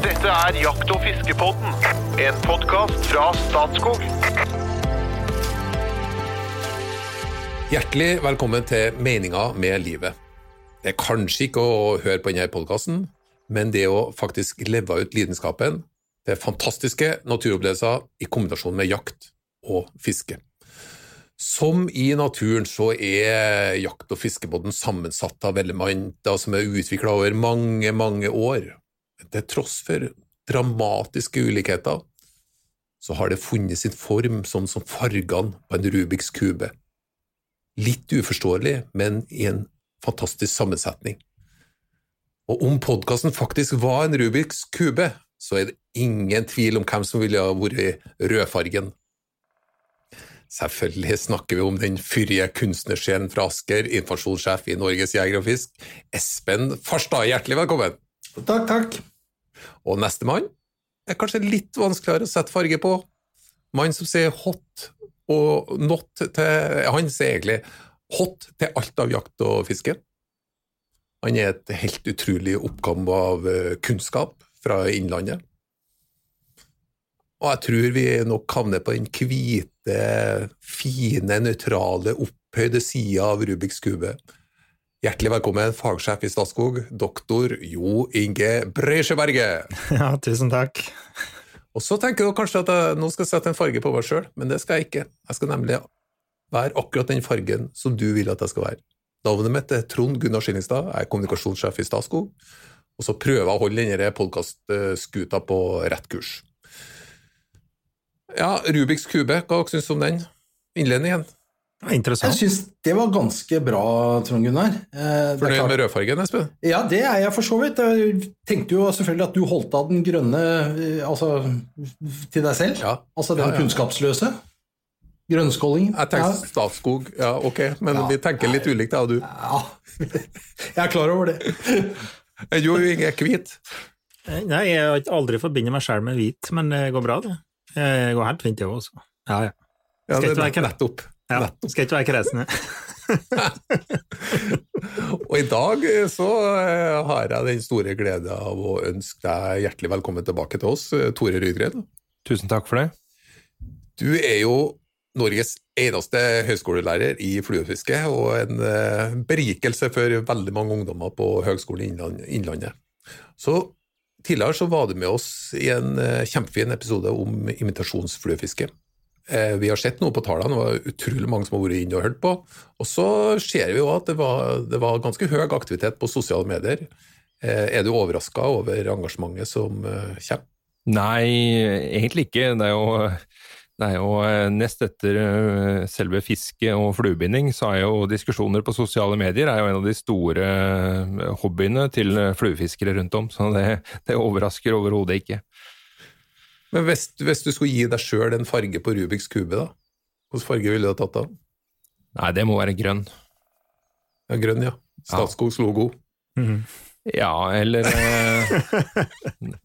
Dette er Jakt- og fiskepodden, en podkast fra Statskog. Hjertelig velkommen til Meninga med livet. Det er kanskje ikke å høre på denne podkasten, men det å faktisk leve ut lidenskapen til fantastiske naturopplevelser i kombinasjon med jakt og fiske. Som i naturen så er jakt- og fiskebåten sammensatt av elementer som er utvikla over mange, mange år. Til tross for dramatiske ulikheter, så har det funnet sin form sånn som fargene på en Rubiks kube. Litt uforståelig, men i en fantastisk sammensetning. Og om podkasten faktisk var en Rubiks kube, så er det ingen tvil om hvem som ville ha vært rødfargen. Selvfølgelig snakker vi om den fyrige kunstnersjelen fra Asker, informasjonssjef i Norges Jeger og Fisk, Espen Farstad. Hjertelig velkommen! Takk, takk. Og nestemann er kanskje litt vanskeligere å sette farge på. Mann som sier hot og not til Han sier egentlig hot til alt av jakt og fiske. Han er et helt utrolig oppgam av eh, kunnskap fra Innlandet. Og jeg tror vi nok havner på den hvite, fine, nøytrale, opphøyde sida av Rubiks kube. Hjertelig velkommen, fagsjef i Statskog, doktor Jo Inge Breisjeberget. Ja, tusen takk. Og så tenker du kanskje at jeg nå skal sette en farge på meg sjøl, men det skal jeg ikke. Jeg skal nemlig være akkurat den fargen som du vil at jeg skal være. Navnet mitt er Trond Gunnar Skillingstad, jeg er kommunikasjonssjef i Statskog, og så prøver jeg å holde denne podkastskuta på rett kurs. Ja, Rubiks kube, hva syns du om den innledningen? Ja, Interessant. Jeg syns det var ganske bra, Trond Gunnar. Eh, er Fornøyd med rødfargen, Espen? Ja, det er jeg for så vidt. Jeg tenkte jo selvfølgelig at du holdt av den grønne eh, altså, til deg selv. Ja. Altså den Ja, ja. kunnskapsløse. Grønnskålingen. Jeg tenkte Statskog, ja ok, men Ja. vi tenker litt ulikt, jeg og du. Ja. Jeg er klar over det. Jo jeg er hvit. Nei, jeg har ikke aldri forbindet meg sjøl med hvit, men det går bra, det. Det går helt fint, det også. Ja, ja. Ja, Skal det ikke er være kvett nettopp. Ja. nettopp. Skal ikke være kresen. Og i dag eh, så eh, har jeg den store glede av å ønske deg hjertelig velkommen tilbake til oss, eh, Tore Rydgren. Tusen takk for det. Du er jo Norges eneste høyskolelærer i fluefiske, og en berikelse for veldig mange ungdommer på Høgskolen i Innlandet. Så tidligere så var du med oss i en kjempefin episode om imitasjonsfluefiske. Eh, Vi har sett noe på tallene, det var utrolig mange som har vært inne og hørt på. Og så ser vi jo at det var, det var ganske høy aktivitet på sosiale medier. Eh, Er du overraska over engasjementet som eh, kommer? Nei, egentlig ikke. Det er jo, det er jo nest etter selve fiske og fluebinding, så er jo diskusjoner på sosiale medier er jo en av de store hobbyene til fluefiskere rundt om. Så det, det overrasker overhodet ikke. Men hvis, hvis du skulle gi deg sjøl en farge på Rubiks kube, da? Hvilken farge ville du ha tatt da? Nei, det må være grønn. Ja, grønn, ja. Statskogs logo. Ja, eller eh,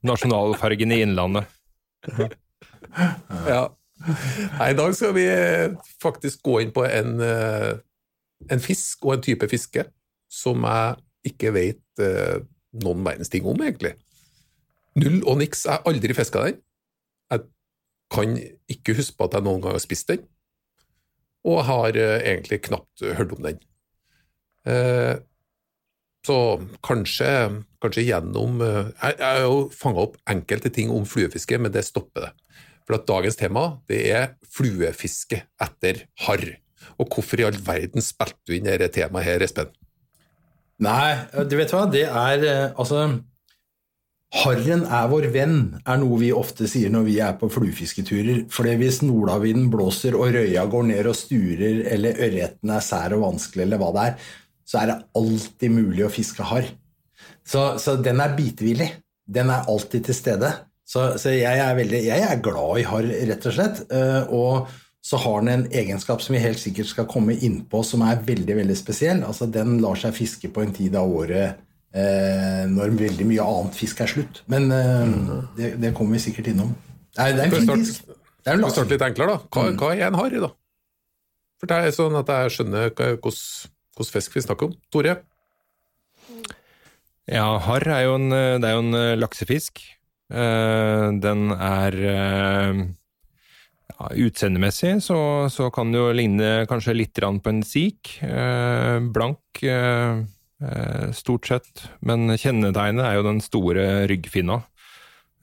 nasjonalfargen i Innlandet. Ja. Nei, I dag skal vi eh, faktisk gå inn på en, eh, en fisk og en type fiske som jeg ikke vet eh, noen verdens ting om, egentlig. Null og niks. Jeg har aldri fiska den. Kan ikke huske på at jeg noen gang har spist den, og har eh, egentlig knapt hørt om den. Eh, så kanskje, kanskje gjennom eh, Jeg har jo fanga opp enkelte ting om fluefiske, men det stopper det. For at dagens tema det er fluefiske etter harr. Og hvorfor i all verden spilte du inn dette temaet her, Espen? Nei, du vet hva, det er altså Harren er vår venn, er noe vi ofte sier når vi er på fluefisketurer. For hvis nordavinden blåser og røya går ned og sturer, eller ørreten er sær og vanskelig, eller hva det er, så er det alltid mulig å fiske harr. Så, så den er bitevillig. Den er alltid til stede. Så, så jeg, er veldig, jeg er glad i harr, rett og slett. Eh, Og så har den en egenskap som vi helt sikkert skal komme innpå, som er veldig veldig spesiell. Altså, Den lar seg fiske på en tid av året eh, når veldig mye annet fisk er slutt. Men eh, det, det kommer vi sikkert innom. Nei, det er en fin fisk. Det er en Vi starter litt enklere, da. Hva, hva er en harry, da? For det er sånn at jeg skjønner hvordan fisk vi snakker om. Tore? Ja, harr er jo en, det er jo en eh, laksefisk. Eh, den er eh, ja, Utseendemessig så, så kan det jo ligne kanskje litt på en sik. Eh, blank, stort sett. Men kjennetegnet er jo den store ryggfinna,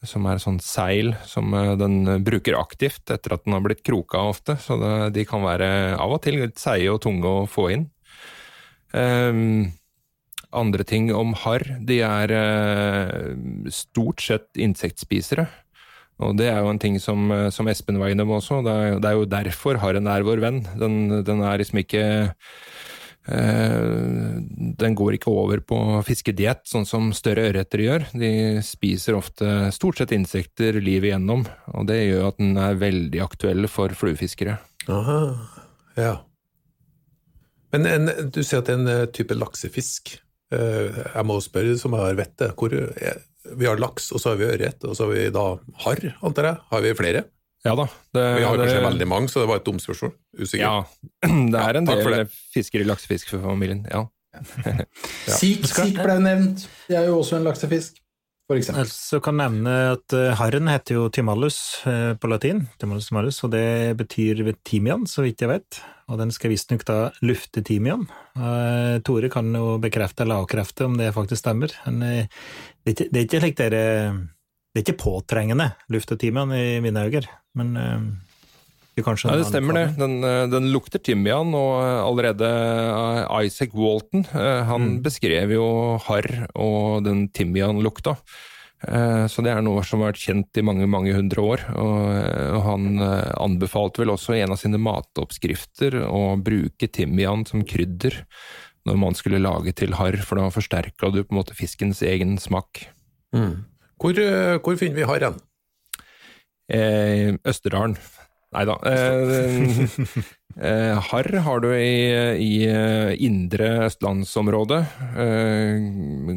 som er sånn seil som eh, den bruker aktivt etter at den har blitt kroka ofte. Så det, de kan være av og til litt seige og tunge å få inn. Um, andre ting om harr, de er uh, stort sett insektspisere. Og det er jo en ting som, eh, som Espen var innom også. Det er, det er jo derfor harren er vår venn. Den, den er liksom ikke eh, Den går ikke over på fiskediett, sånn som større ørreter gjør. De spiser ofte stort sett insekter livet igjennom, og det gjør at den er veldig aktuell for fluefiskere. Aha, ja. Men en, du sier at det er en eh, type laksefisk. Eh, Jeg må spørre, som har vettet, hvor er, vi har laks, og så har vi ørret, og så har vi da harr, antar jeg. Har vi flere? Ja da. Det, Vi har kanskje det- veldig mange, så det var et dumt spørsmål. Usikker. Ja, det er en Ja, del fisker i laksefiskfamilien. Ja. Sik, sik ble nevnt. Det er jo også en laksefisk, for eksempel. Ellers så kan jeg nevne at eh, harren heter jo timallus eh, på latin, timallus timallus, og det betyr timian, så vidt jeg vet. Og den skal visstnok da lufte timian. Eh, Tore kan jo bekrefte eller avkrefte om det faktisk stemmer. Men det er ikke slik dere Det er ikke påtrengende luft timian i mine øyne, men det vi kanskje Ja, det stemmer det. Den, eh, den lukter timian, og eh, allerede eh, Isaac Walton han han beskrev jo harr og den timianlukta. Eh, Så det er noe som har vært kjent i mange mange hundre år. Og eh, og han eh, anbefalte vel også i en av sine matoppskrifter å bruke timian som krydder når man skulle lage til harr, for da forsterka du på en måte fiskens egen smak. Mm. Hvor, eh, hvor finner vi harren? Eh, Østerdalen. Nei da. Eh, eh, harr har du i, i eh, indre østlandsområdet. Eh,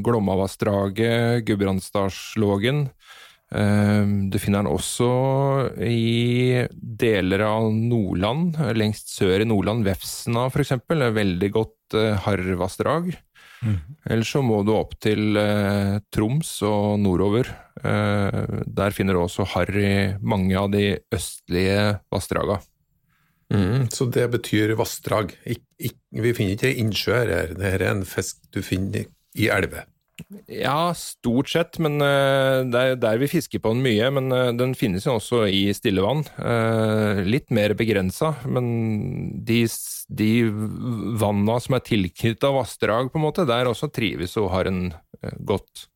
Glommavassdraget, Gudbrandsdalslågen. Eh, du finner den også i deler av Nordland, lengst sør i Nordland. Vefsna f.eks. veldig godt eh, harrvassdrag. Eller så må du opp til eh, Troms og nordover. Eh, der finner du også harry mange av de østlige vassdraga. Mm. Så det betyr vassdrag. Ik, vi finner ikke innsjø her. det er en fisk du finner i elver. Ja, stort sett, men eh, det er der vi fisker på den mye. Men eh, den finnes jo også i stille vann. litt mer begrensa, men de, de vanna som er tilknytta vassdrag, på en måte, der også trives og har en eh, godt.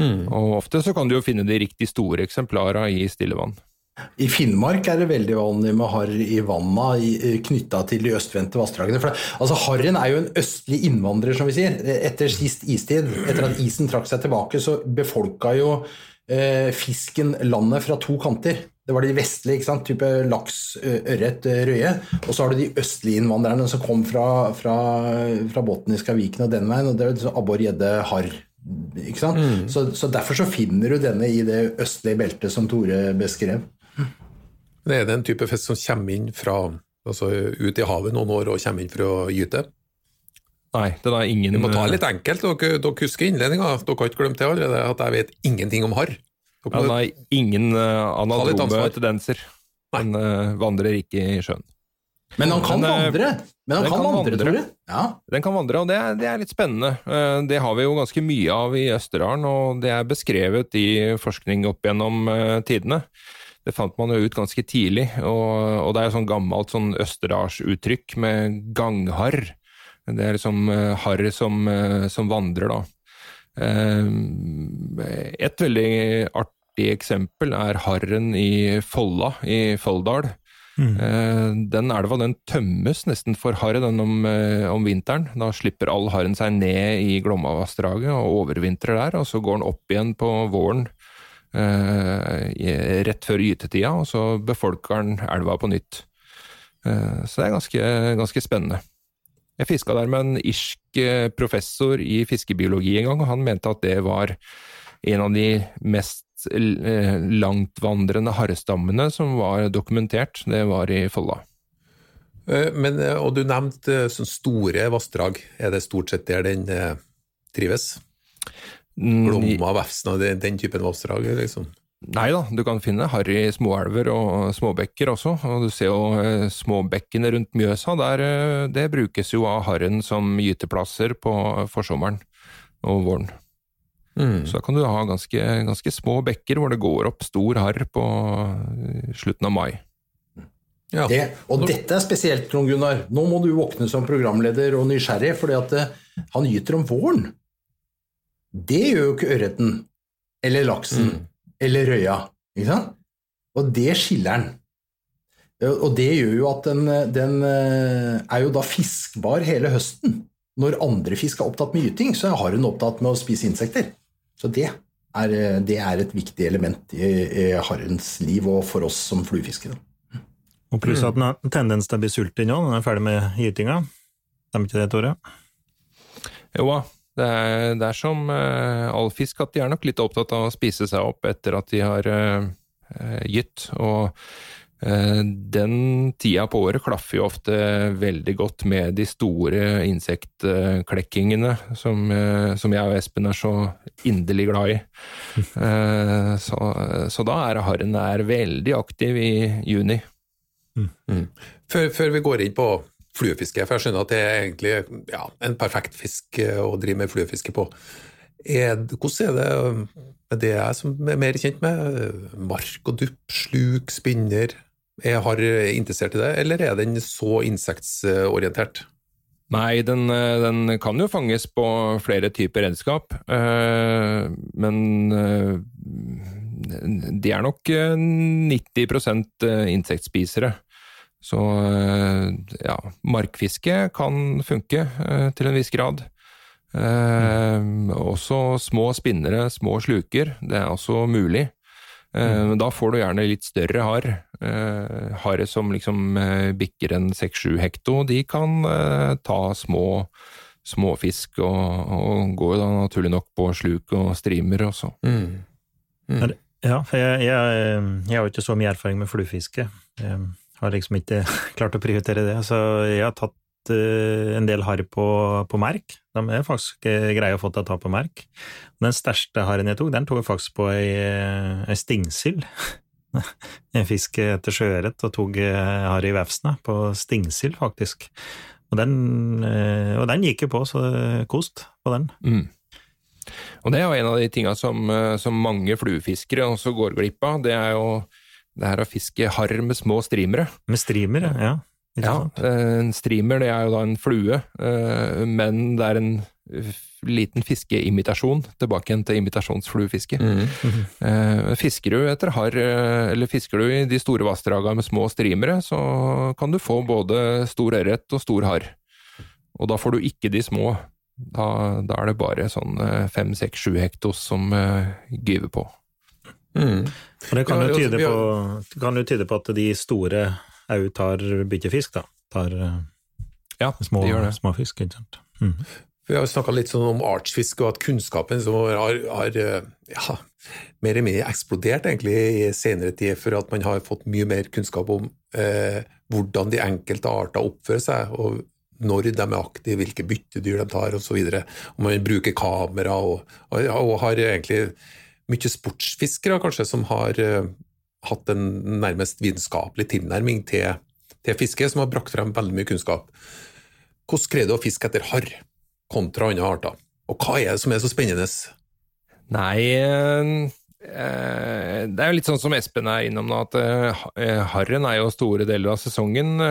Og ofte så kan du jo finne de riktig store eksemplara i stillevann. I Finnmark er det veldig vanlig med harr i vanna knytta til de østvendte vassdragene. For det- altså, Harren er jo en østlig innvandrer, som vi sier. Etter sist istid, etter at isen trakk seg tilbake, så befolka jo eh, fisken landet fra to kanter. Det var de vestlige, ikke sant? type laks, ørret, røye. Og så har du de østlige innvandrerne som kom fra, fra, fra Botniska viken og den veien. og det er jo abbor, gjedde, harr. Ikke sant? Så, så derfor så finner du denne i det østlige beltet som Tore beskrev. Men er det en type fisk som kommer inn fra altså ut i havet noen år og kommer inn for å gyte? Nei, den er ingen Vi må ta det litt enkelt. Dere, dere husker innledninga. Dere har ikke glemt det allerede, at jeg vet ingenting om harr. Dere Han har ingen uh, anadrome tendenser. Han uh, vandrer ikke i sjøen. Men han kan Men, eh, vandre! Men han den kan kan vandre, vandre. du? Ja. Den kan vandre, og det er, det er litt spennende. Eh, Det har vi jo ganske mye av i Østerdalen, og det er beskrevet i forskning opp gjennom eh, tidene. Det fant man jo ut ganske tidlig, og, og det er jo sånn gammelt sånn østerdalsuttrykk med gangharr. Det er liksom eh, harr som, eh, som vandrer, da. Eh, Et veldig artig eksempel er harren i Folla i Folldal. Mm. Den elva den tømmes nesten for harre den om, eh, om vinteren. Da slipper all harren seg ned i Glommavassdraget og overvintrer der, og så går den opp igjen på våren eh, rett før gytetida, og så befolker den elva på nytt. Eh, Så det er ganske, ganske spennende. Jeg fiska der med en irsk eh, professor i fiskebiologi en gang, og han mente at det var en av de mest eh, langtvandrende harrestammene som var dokumentert. Det var i Folla. Eh, Men, og du nevnte sånne store vassdrag. Er det stort sett der den trives? Mm, Glomma, Vefsna, den, den typen vassdrag? Liksom. Nei da, du kan finne harry småelver og småbekker også, og du ser jo eh, småbekkene rundt Mjøsa, der, eh, det brukes jo av harren som gyteplasser på forsommeren og våren. Mm. Så da kan du ha ganske, ganske små bekker hvor det går opp stor harr på eh, slutten av mai. Ja. Det, og dette er spesielt, Trond Gunnar. Nå må du våkne som programleder og nysgjerrig, fordi at han gyter om våren. Det gjør jo ikke ørreten, eller laksen, eller røya. Ikke sant? Og det skiller den. Og det gjør jo at den, den eh, er jo da fiskbar hele høsten. Når andre fisk er opptatt med gyting, så har hun opptatt med å spise insekter. Så det er, eh, det er et viktig element i, i harrens liv og for oss som fluefiskere. Og pluss at den har tendens til å bli sulten nå, når den er ferdig med gytinga. Stemmer ikke det, Tore? Jo da, det er, det er som uh, all fisk at de er nok litt opptatt av å spise seg opp etter at de har uh, eh, gytt. Og uh, den tida på året klaffer jo ofte veldig godt med de store insektklekkingene som, eh, som jeg og Espen er så inderlig glad i. Eh, så, så da er harren er veldig aktiv i juni. Før, før vi går inn på fluefiske, for jeg skjønner at det er egentlig ja, en perfekt fisk eh, å drive med fluefiske på. Er, hvordan er det med det jeg som er mer kjent med? Mark og dupp, sluk, spinner. Jeg har interessert i det, eller er den så insektsorientert? Nei, den, eh, den kan jo fanges på flere typer redskap, eh, men eh, de er nok eh, 90% insektspisere. Så eh, ja, markfiske kan funke eh, til en viss grad. Eh, også små spinnere, små sluker, det er også mulig. Eh, mm. da får du gjerne litt større harr. Eh, Harr som liksom eh, bikker en 6-7 hekto, de kan eh, ta små småfisk og, og går da naturlig nok på sluk og streamer også. Mm. Ja, for jeg, jeg, jeg har jo ikke så mye erfaring med fluefiske. Jeg har liksom ikke klart å prioritere det. Så jeg har tatt eh, en del harr på, på merk. De er faktisk eh, greie å få til å ta på merk. Den største harren jeg tok, den tok jeg faktisk på ei, eh, ei stingsild. En fisk etter sjøørret og tok harr i vefsna på stingsild, faktisk. Og den, og den gikk jo på, så kost på den. Mm. Og det er jo en av de tinga som, som mange fluefiskere også går glipp av. Det er jo det her å fiske harr med små streamere. Med streamere, ja. Ja, eh, en streamer det er jo da en flue, eh, men det er en liten fiskeimitasjon, tilbake igjen til imitasjonsfluefiske. Mm. Eh, Fisker du etter harr, eh, eller fisker du i de store vassdragene med små streamere, så kan du få både stor ørret og stor harr. Og da får du ikke de små. Da, da er det bare sånn eh, fem, seks, sju hektos som gyver på. Mm. Og det kan Ja, jo, tyde på, kan jo tyde på at de store òg tar byttefisk, da. Tar eh, Ja, små, de gjør det. småfisk, ikke sant. Mm. Vi har snakka litt sånn om artsfisk, og at kunnskapen som har, har eh, ja, mer eller mindre eksplodert egentlig i senere tid, for at man har fått mye mer kunnskap om eh, hvordan de enkelte arter oppfører seg, og når de er aktive, hvilke byttedyr de tar osv. Om man bruker kamera, og, og, og har egentlig mye sportsfiskere kanskje som har eh, hatt en nærmest vitenskapelig tilnærming til, til fiske, som har brakt frem veldig mye kunnskap. Hvordan greier du å fiske etter harr kontra andre arter? Og hva er det som er så spennende? Nei, eh, eh, det er jo litt sånn som Espen er innom nå, at harren er jo store deler av sesongen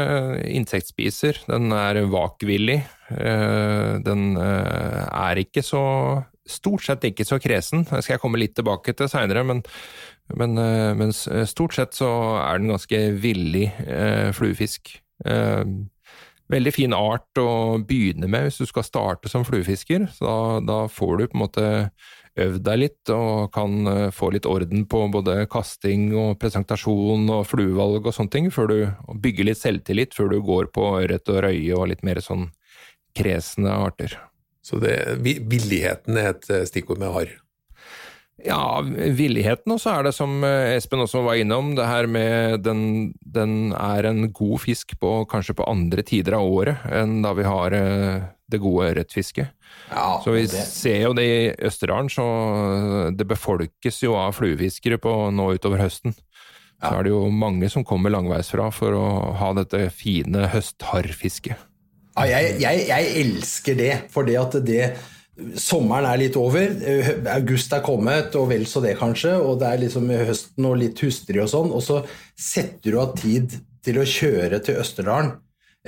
insektspiser. Den er vakvillig. Den er ikke så Stort sett ikke så kresen. Det skal jeg komme litt tilbake til seinere, men, men, eh, men stort sett så er den ganske villig eh, fluefisk. Eh, Veldig fin art å begynne med hvis du skal starte som fluefisker. Så da, da får du på en måte øvd deg litt og kan eh, få litt orden på både kasting og presentasjon og fluevalg og sånne ting, før du bygger litt selvtillit før du går på ørret og røye og litt mer sånn kresne arter. Så det, vi- villigheten er et eh, stikkord med harr. Ja, villigheten, og så er det som eh, Espen også var innom, det her med den, den er en god fisk på kanskje på andre tider av året enn da vi har eh, det gode ørretfisket. Ja, Så vi det, ser jo det i Østerdalen, så det befolkes jo av fluefiskere på nå utover høsten. Så er det jo mange som kommer langveisfra for å ha dette fine høstharrfisket. Ja, jeg, jeg, jeg elsker det, for det at det Sommeren er litt over, eh, august er kommet, og vel så det kanskje, og det er liksom høsten og litt hustrig og sånn, og så setter du av tid til å kjøre til Østerdalen.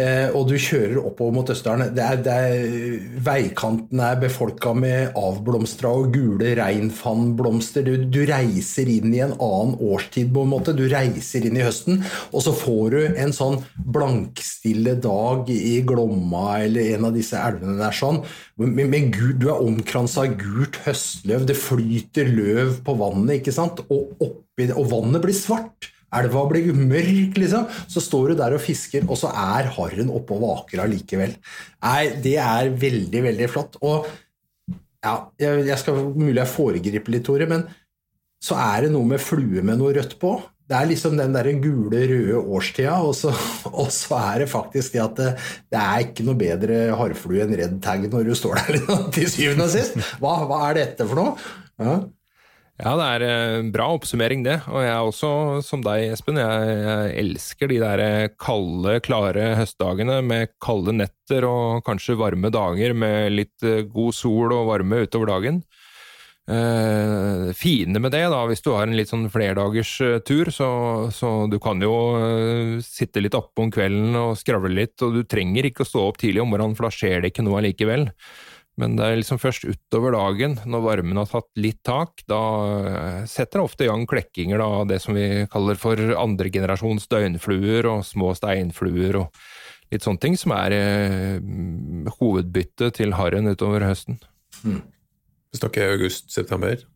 Eh, og du kjører oppover mot Østerdalen. Det er, det er, veikanten er befolka med avblomstra og gule reinfannblomster. Du, du reiser inn i en annen årstid, på en måte. Du reiser inn i høsten, og så får du en sånn blankstille dag i Glomma eller en av disse elvene der sånn. Med, med gul, du er omkransa av gult høstløv, det flyter løv på vannet, ikke sant? Og, oppi, og vannet blir svart. Elva blir mørk, liksom. Så står du der og fisker, og så er harren oppe og vaker allikevel. Nei, det er veldig, veldig flott. Og ja, jeg, jeg skal mulig jeg foregriper litt, Tore, men så er det noe med flue med noe rødt på. Det er liksom den der gule, røde årstida, og så, og så er det faktisk det at det, det er ikke noe bedre harrflue enn redd tag når du står der til syvende og sist. Hva, hva er dette for noe? Ja. Ja, det er en bra oppsummering, det. Og jeg er også, som deg, Espen, jeg, jeg elsker de der kalde, klare høstdagene med kalde netter og kanskje varme dager med litt eh, god sol og varme utover dagen. Eh, fine med det, da, hvis du har en litt sånn flerdagers eh, tur, så, så du kan jo eh, sitte litt oppe om kvelden og skravle litt, og du trenger ikke å stå opp tidlig om morgenen, for da skjer det ikke noe allikevel. Men det er liksom først utover dagen, når varmen har tatt litt tak, da eh, setter det ofte i gang klekkinger av det som vi kaller for andregenerasjons døgnfluer og små steinfluer og litt sånne ting, som er eh, hovedbyttet til harren utover høsten. Vi snakker august-september.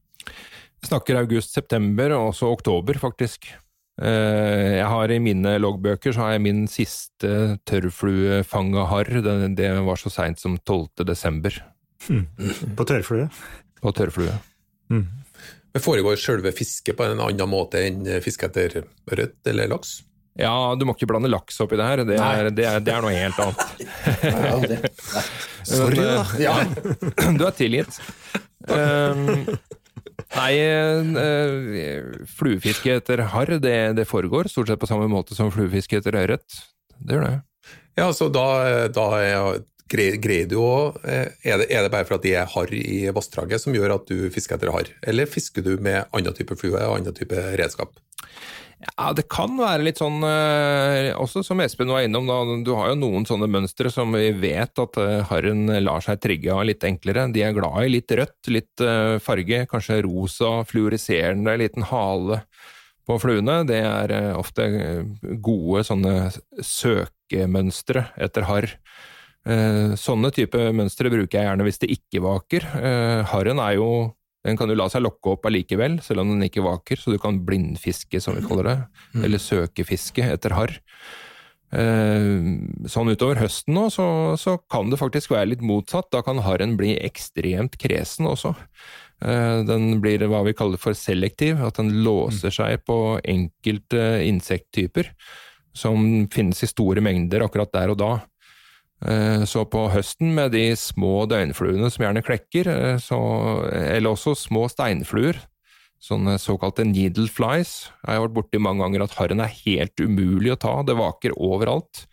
Vi snakker august-september, og også oktober, faktisk. Eh, Jeg har I mine loggbøker så har jeg min siste tørrfluefanga harr. Det, det var så seint som 12. desember På tørrflue. på tørrflue. Men foregår selve fisket på en annen måte enn fiske etter ørret eller laks? Ja, du må ikke blande laks oppi det her. Det er, det er, det er noe helt annet. Ja. Sorry, da. eh, Ja. Du er tilgitt. Um, nei, eh, fluefiske etter harr, det, det foregår stort sett på samme måte som fluefiske etter ørret. Det gjør det. Ja, så da, da er- greier du å er det, er det bare for at de er harr i vassdraget som gjør at du fisker etter harr, eller fisker du med annen type flue og annen type redskap? Ja, det kan være litt sånn, eh, også som Espen var innom, da, du har jo noen sånne mønstre som vi vet at eh, harren lar seg trigge av litt enklere. De er glad i litt rødt, litt eh, farge, kanskje rosa, fluoriserende, liten hale på fluene. Det er eh, ofte eh, gode sånne søkemønstre etter harr. Eh, Sånne type mønstre bruker jeg gjerne hvis det ikke vaker. Eh, Harren er jo den kan jo la seg lokke opp allikevel, selv om den ikke vaker, så du kan blindfiske, som vi kaller det, eller søkefiske etter harr. Eh, Sånn utover høsten nå, så, så kan det faktisk være litt motsatt. Da kan harren bli ekstremt kresen også. Den blir hva vi kaller for selektiv, at den låser seg på enkelte insekttyper som finnes i store mengder akkurat der og da. Eh, Så på høsten med de små døgnfluene som gjerne klekker, eh, så, eller også små steinfluer, sånne såkalte needle flies, jeg har vært borti mange ganger at harren er helt umulig å ta, det vaker overalt,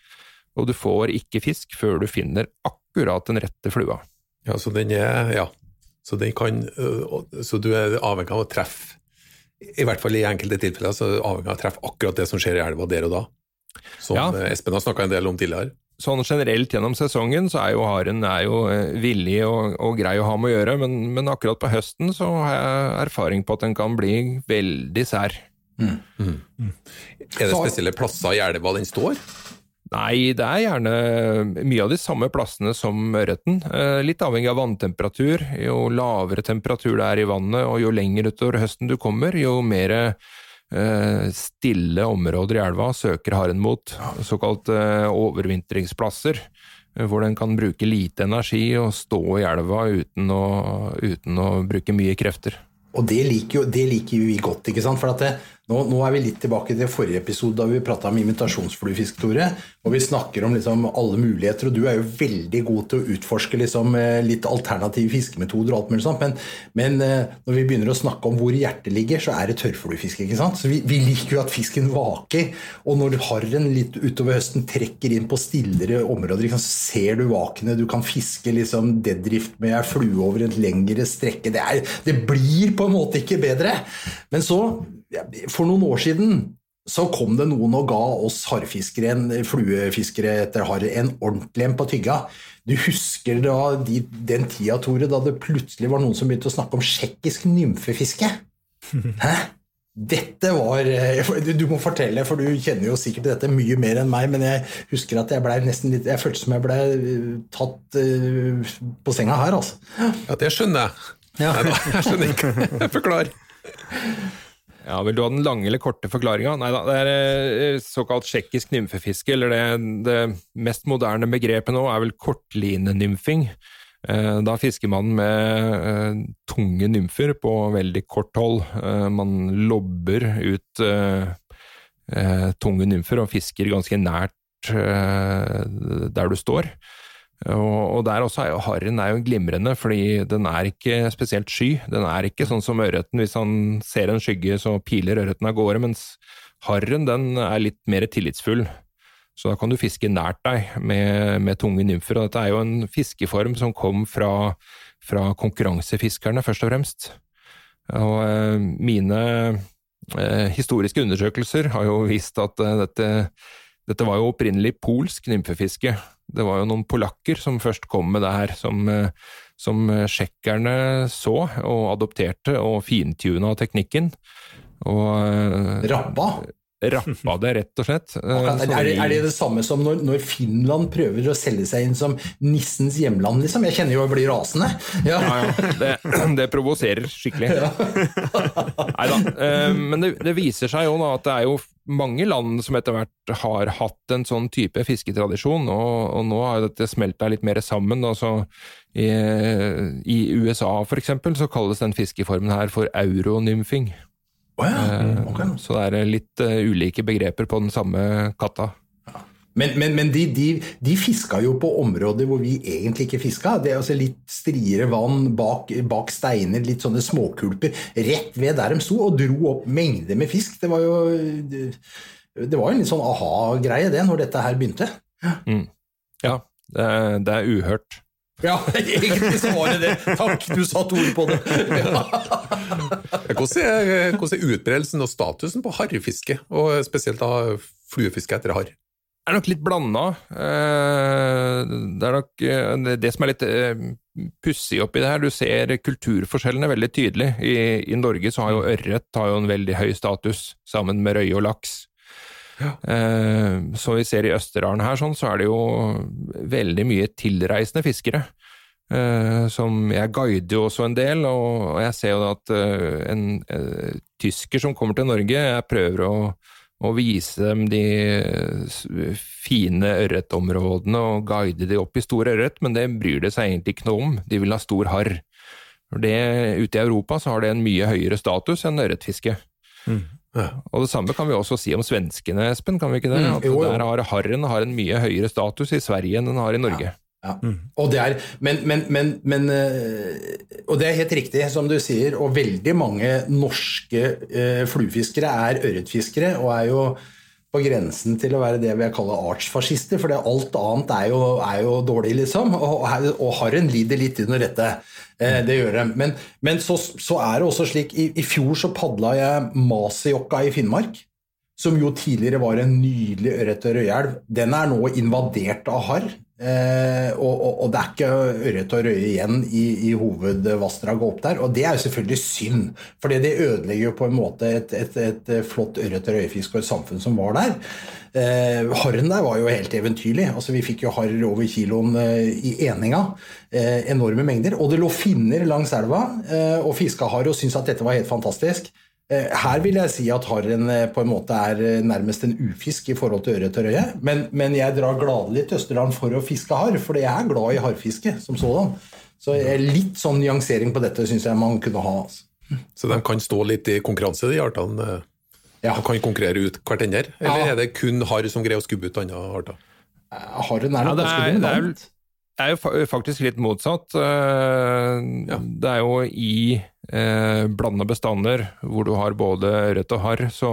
og du får ikke fisk før du finner akkurat den rette flua. Ja, så den er Ja. Så, den kan, øh, så du er avhengig av å treffe I hvert fall i enkelte tilfeller så er du avhengig av å treffe akkurat det som skjer i elva der og da. Som Ja. eh, Espen har snakka en del om tidligere. Sånn generelt gjennom sesongen så er jo haren er jo eh, villig og, og grei å ha med å gjøre, men, men akkurat på høsten så har jeg erfaring på at den kan bli veldig sær. Er det spesielle plasser i elva den står? Nei, det er gjerne mye av de samme plassene som ørreten. Eh, Litt avhengig av vanntemperatur. Jo lavere temperatur det er i vannet, og jo lenger utover høsten du kommer, jo mer stille områder i elva søker haren mot. Såkalt eh, overvintringsplasser, eh, hvor den kan bruke lite energi og stå i elva uten å, uten å bruke mye krefter. Og det liker, jo, det liker vi godt, ikke sant? For at det, Nå, nå, er vi litt tilbake til forrige episode da vi prata om imitasjonsfluefisk, Tore. Og vi snakker om liksom alle muligheter, og du er jo veldig god til å utforske liksom eh, litt alternative fiskemetoder og alt mulig sånt, men, men, eh, når vi begynner å snakke om hvor hjertet ligger, så er det tørrfluefiske. ikke sant? Så vi, vi, liker jo at fisken vaker, og når harren litt utover høsten trekker inn på stillere områder, så ser du vakene, du kan fiske liksom deadrift med ei flue over et lengre strekke. Det, er, det blir på en måte ikke bedre. Men så for noen år siden så kom det noen og ga oss harrfiskere, fluefiskere etter harr, en ordentlig en på tygga. Du husker da de, den tida, Tore, da det plutselig var noen som begynte å snakke om tsjekkisk nymfefiske? Hæ? Dette var Du må fortelle, for du kjenner jo sikkert dette mye mer enn meg, men jeg husker at jeg ble nesten litt Jeg følte som jeg ble eh, tatt uh, på senga her, altså. Ja, det skjønner jeg. Ja. Nei, jeg skjønner ikke. Forklar. Ja, Vil du ha den lange eller korte forklaringa? Nei da, det er eh, såkalt tsjekkisk nymfefiske, eller det, det, mest moderne begrepet nå er vel kortlinenymfing. Eh, da fisker man med eh, tunge nymfer på veldig kort hold. Man lobber ut tunge nymfer og fisker ganske nært der du står. Og, der også er jo harren er jo glimrende, fordi den er ikke spesielt sky. Den er ikke sånn som ørreten, hvis han ser en skygge så piler ørreten av gårde, mens harren den er litt mer tillitsfull. Så da kan du fiske nært deg med, med tunge nymfer. Og dette er jo en fiskeform som kom fra, fra konkurransefiskerne, først og fremst. Og eh, mine eh, historiske undersøkelser har jo vist at eh, dette, dette var jo opprinnelig polsk nymfefiske. Det var jo noen polakker som først kom med det her, som, eh, som tsjekkerne så og adopterte og fintuna teknikken. Og, eh, Rabba? rappa det, rett og slett. Er det, er det, det samme som når, når, Finland prøver å selge seg inn som nissens hjemland, liksom? Jeg kjenner jo jeg blir rasende. Ja, ja, ja. Det, det provoserer skikkelig. Ja. Nei da. Eh, men det, det, viser seg jo da at det er jo mange land som etter hvert har hatt en sånn type fisketradisjon, og, og nå har dette smelta litt mer sammen. Altså, i, I USA eksempel så kalles den fiskeformen her for euronymfing. Oh ja. Eh, okay. Så det er eh, litt uh, ulike begreper på den samme katta. Men, men, men de, de, de, fiska jo på områder hvor vi egentlig ikke fiska. Det er altså Litt striere vann bak, bak, steiner, litt sånne småkulper rett ved der de sto, og dro opp mengder med fisk. Det var jo det, det var en litt sånn aha-greie, det, når dette her begynte. Mm. Ja, det er, det er uhørt. Ja, egentlig så var det det. Takk, du satte ord på det. Ja. Hvordan, er, hvordan er utbredelsen og statusen på harrefiske, og spesielt da fluefiske etter harr? Er nok litt blanda. Eh, det er nok eh, det som er litt eh, pussig oppi det her. Du ser kulturforskjellene veldig tydelig. I, I, Norge så har jo ørret en veldig høy status, sammen med røye og laks. Ja. Så vi ser i Østerdalen her sånn, så er det jo veldig mye tilreisende fiskere. Som jeg guider jo også en del, og jeg ser jo at en, en tysker som kommer til Norge, jeg prøver å og vise dem de fine ørretområdene og guide de opp i stor ørret, men det bryr det seg egentlig ikke noe om, de vil ha stor harr. Ute i Europa så har det en mye høyere status enn ørretfiske. Mm. Ja. Og det samme kan vi også si om svenskene, Espen, kan vi ikke det? Mm. At jo, jo. Der har harren har en mye høyere status i Sverige enn den har i Norge. Ja. Ja. Mm. Og det er, men, men, men, men, eh, Og det er helt riktig, som du sier, og veldig mange norske eh, fluefiskere er ørretfiskere og er jo på grensen til å være det vi kaller artsfascister, for alt annet er jo, er jo dårlig, liksom. Og, og harren lider litt under dette. Eh, det gjør det. Men, men så, så, er det også slik I, i fjor så padla jeg Masejokka i Finnmark, som jo tidligere var en nydelig ørret- og røyeelv. Den er nå invadert av harr. Eh, og, og, og, det er ikke ørret og røye igjen i, i hovedvassdraget opp der. Og det er jo selvfølgelig synd, for det ødelegger jo på en måte et, et, et flott ørret- og røyefisk og et samfunn som var der. Eh, harren der var jo helt eventyrlig. altså Vi fikk jo harr over kiloen eh, i eninga. Eh, enorme mengder. Og det lå finner langs elva eh, og fiska harr og syntes at dette var helt fantastisk. Eh, her vil jeg si at harren eh, på en måte er eh, nærmest en ufisk i forhold til ørret og røye. Men, men, jeg drar gladelig til Østerdalen for å fiske harr, for jeg er glad i harrfiske som sådan. Så litt sånn nyansering på dette syns jeg man kunne ha. Altså. Så de kan stå litt i konkurranse, de artene? Ja. De kan konkurrere ut hverandre? Eller Ja. er det kun harr som greier å skubbe ut andre arter? Harren er Ja, nok det ganske dominant. Det er jo faktisk litt motsatt. Det er jo i eh, blanda bestander hvor du har både ørret og harr, så,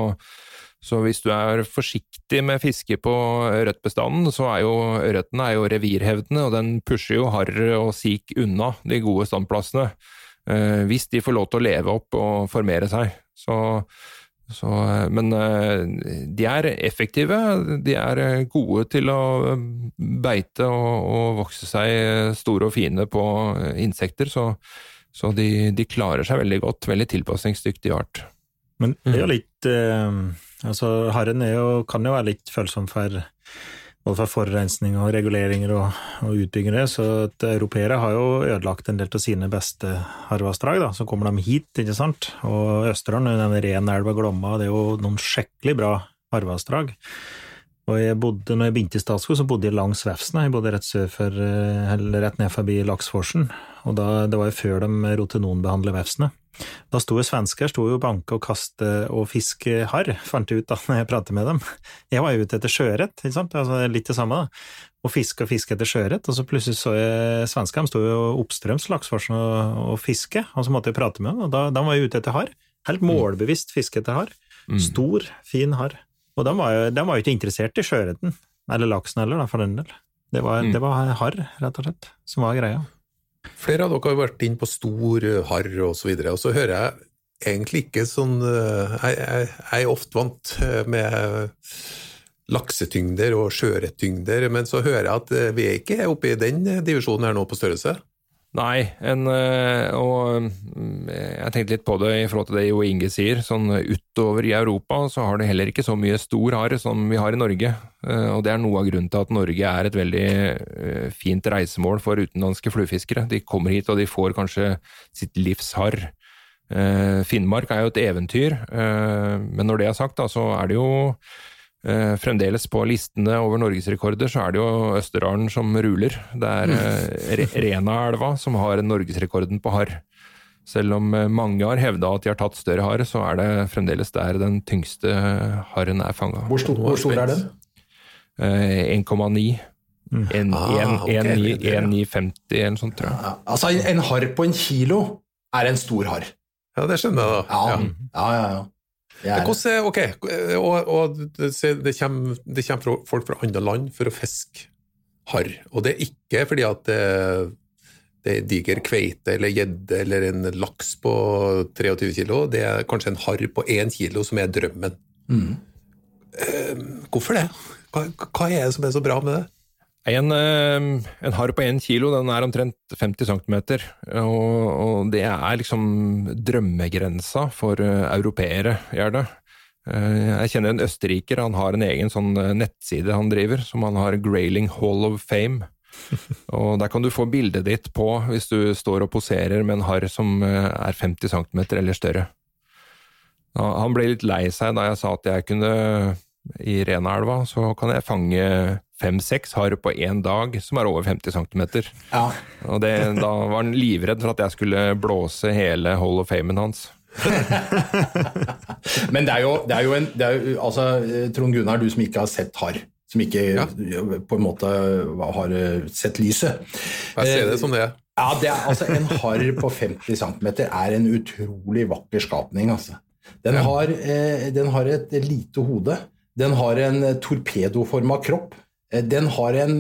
så hvis du er forsiktig med fiske på ørretbestanden, så er jo ørreten er jo revirhevdende, og den pusher jo harr og sik unna de gode standplassene. eh, hvis de får lov til å leve opp og formere seg. Så, så, eh, men eh, de er effektive, de er gode til å eh, beite og, og vokse seg store og fine på insekter, så, så de, de klarer seg veldig godt. Veldig tilpasningsdyktig art. Men det er jo litt eh, Altså, harren er jo, kan jo være litt følsom for både for forurensning og reguleringer og, og utbyggere, så at europeere har jo ødelagt en del av sine beste harvassdrag. Så kommer de hit, ikke sant. Og Østerdalen, denne Renelva Glomma, det er jo noen skikkelig bra harvassdrag. Og jeg bodde, når jeg begynte i Statskog, så bodde jeg langs Vefsna. Jeg bodde rett sør for, eh, eller rett ned forbi Laksforsen. Og da, det var jo før de rotenonbehandlet Vefsene. Da sto jo svensker sto jo banke og kaste og fiske harr, fant jeg ut da når jeg pratet med dem. Jeg var jo ute etter sjøørret, ikke sant, altså litt det samme da. Og fiske og fiske etter sjøørret, og så plutselig så jeg svenskene, de sto jo oppstrøms Laksforsen og, og fiske, og så måtte jeg prate med dem, og da, da var jeg ute etter harr. Helt målbevisst fiske etter harr. Stor, fin harr. Og de var, jo, de var jo ikke interessert i sjøørreten, eller laksen heller, da, for den del. Det var, det var harr, rett og slett, som var greia. Flere av dere har vært inn på stor harr osv., og så videre, og så hører jeg egentlig ikke sånn eh, Jeg, jeg, jeg er ofte vant eh, med laksetyngder og sjøørrettyngder, men så hører jeg at eh, vi er ikke oppe i den eh, divisjonen her nå på størrelse. Nei, en, eh, og mm, jeg tenkte litt på det i forhold til det Jo Inge sier. sånn Utover i Europa så har det heller ikke så mye stor hare som vi har i Norge. Eh, Og det er noe av grunnen til at Norge er et veldig eh, fint reisemål for utenlandske fluefiskere. De kommer hit og de får kanskje sitt livs harr. Eh, Finnmark er jo et eventyr, eh, men når det er sagt, da, så er det jo Eh, fremdeles på listene over norgesrekorder så er det jo Østerdalen som ruler. Det er eh, Re Renaelva som har norgesrekorden på harr. Selv om eh, mange har hevda at de har tatt større harr, så er det fremdeles der den tyngste harren er fanga. Hvor stor, hvor stor er den? 1,9. En- Ah, en- en- ni- det er det. 1,950 eller noe sånt, tror jeg. Ja, altså, en- en harr på en kilo er en stor harr. Ja, det skjønner jeg, da. Ja, Ja. ja, ja. Hvordan, ok, og, og det, kommer, det kommer folk fra andre land for å fiske harr, og det er ikke fordi at det, det er diger kveite eller gjedde eller en laks på 23 kilo, det er kanskje en harr på 1 kilo som er drømmen. Mm. Eh, hvorfor det? Hva, hva er det som er så bra med det? En, eh, en harr på én kilo den er omtrent 50 cm, og, og det er liksom drømmegrensa for eh, europeere, gjør det. Eh, Jeg kjenner en østerriker, han har en egen sånn nettside han driver, som han har Grayling Hall of Fame. Og Der kan du få bildet ditt på hvis du står og poserer med en harr som er 50 cm eller større. Han ble litt lei seg da jeg sa at jeg kunne i Renaelva så kan jeg fange fem-seks harer på én dag som er over 50 cm. Ja. Og det, da var han livredd for at jeg skulle blåse hele Hall of Famen hans. Men det er jo, det er jo en det er jo, altså, Trond Gunnar, du som ikke har sett harr, som ikke på en måte har eh, sett lyset Jeg ser det som det. Ja, det er, altså En harr på 50 cm er en utrolig vakker skapning. altså. Den, har, eh, den har et lite hode. Den har en torpedoforma kropp. Eh, Den, en,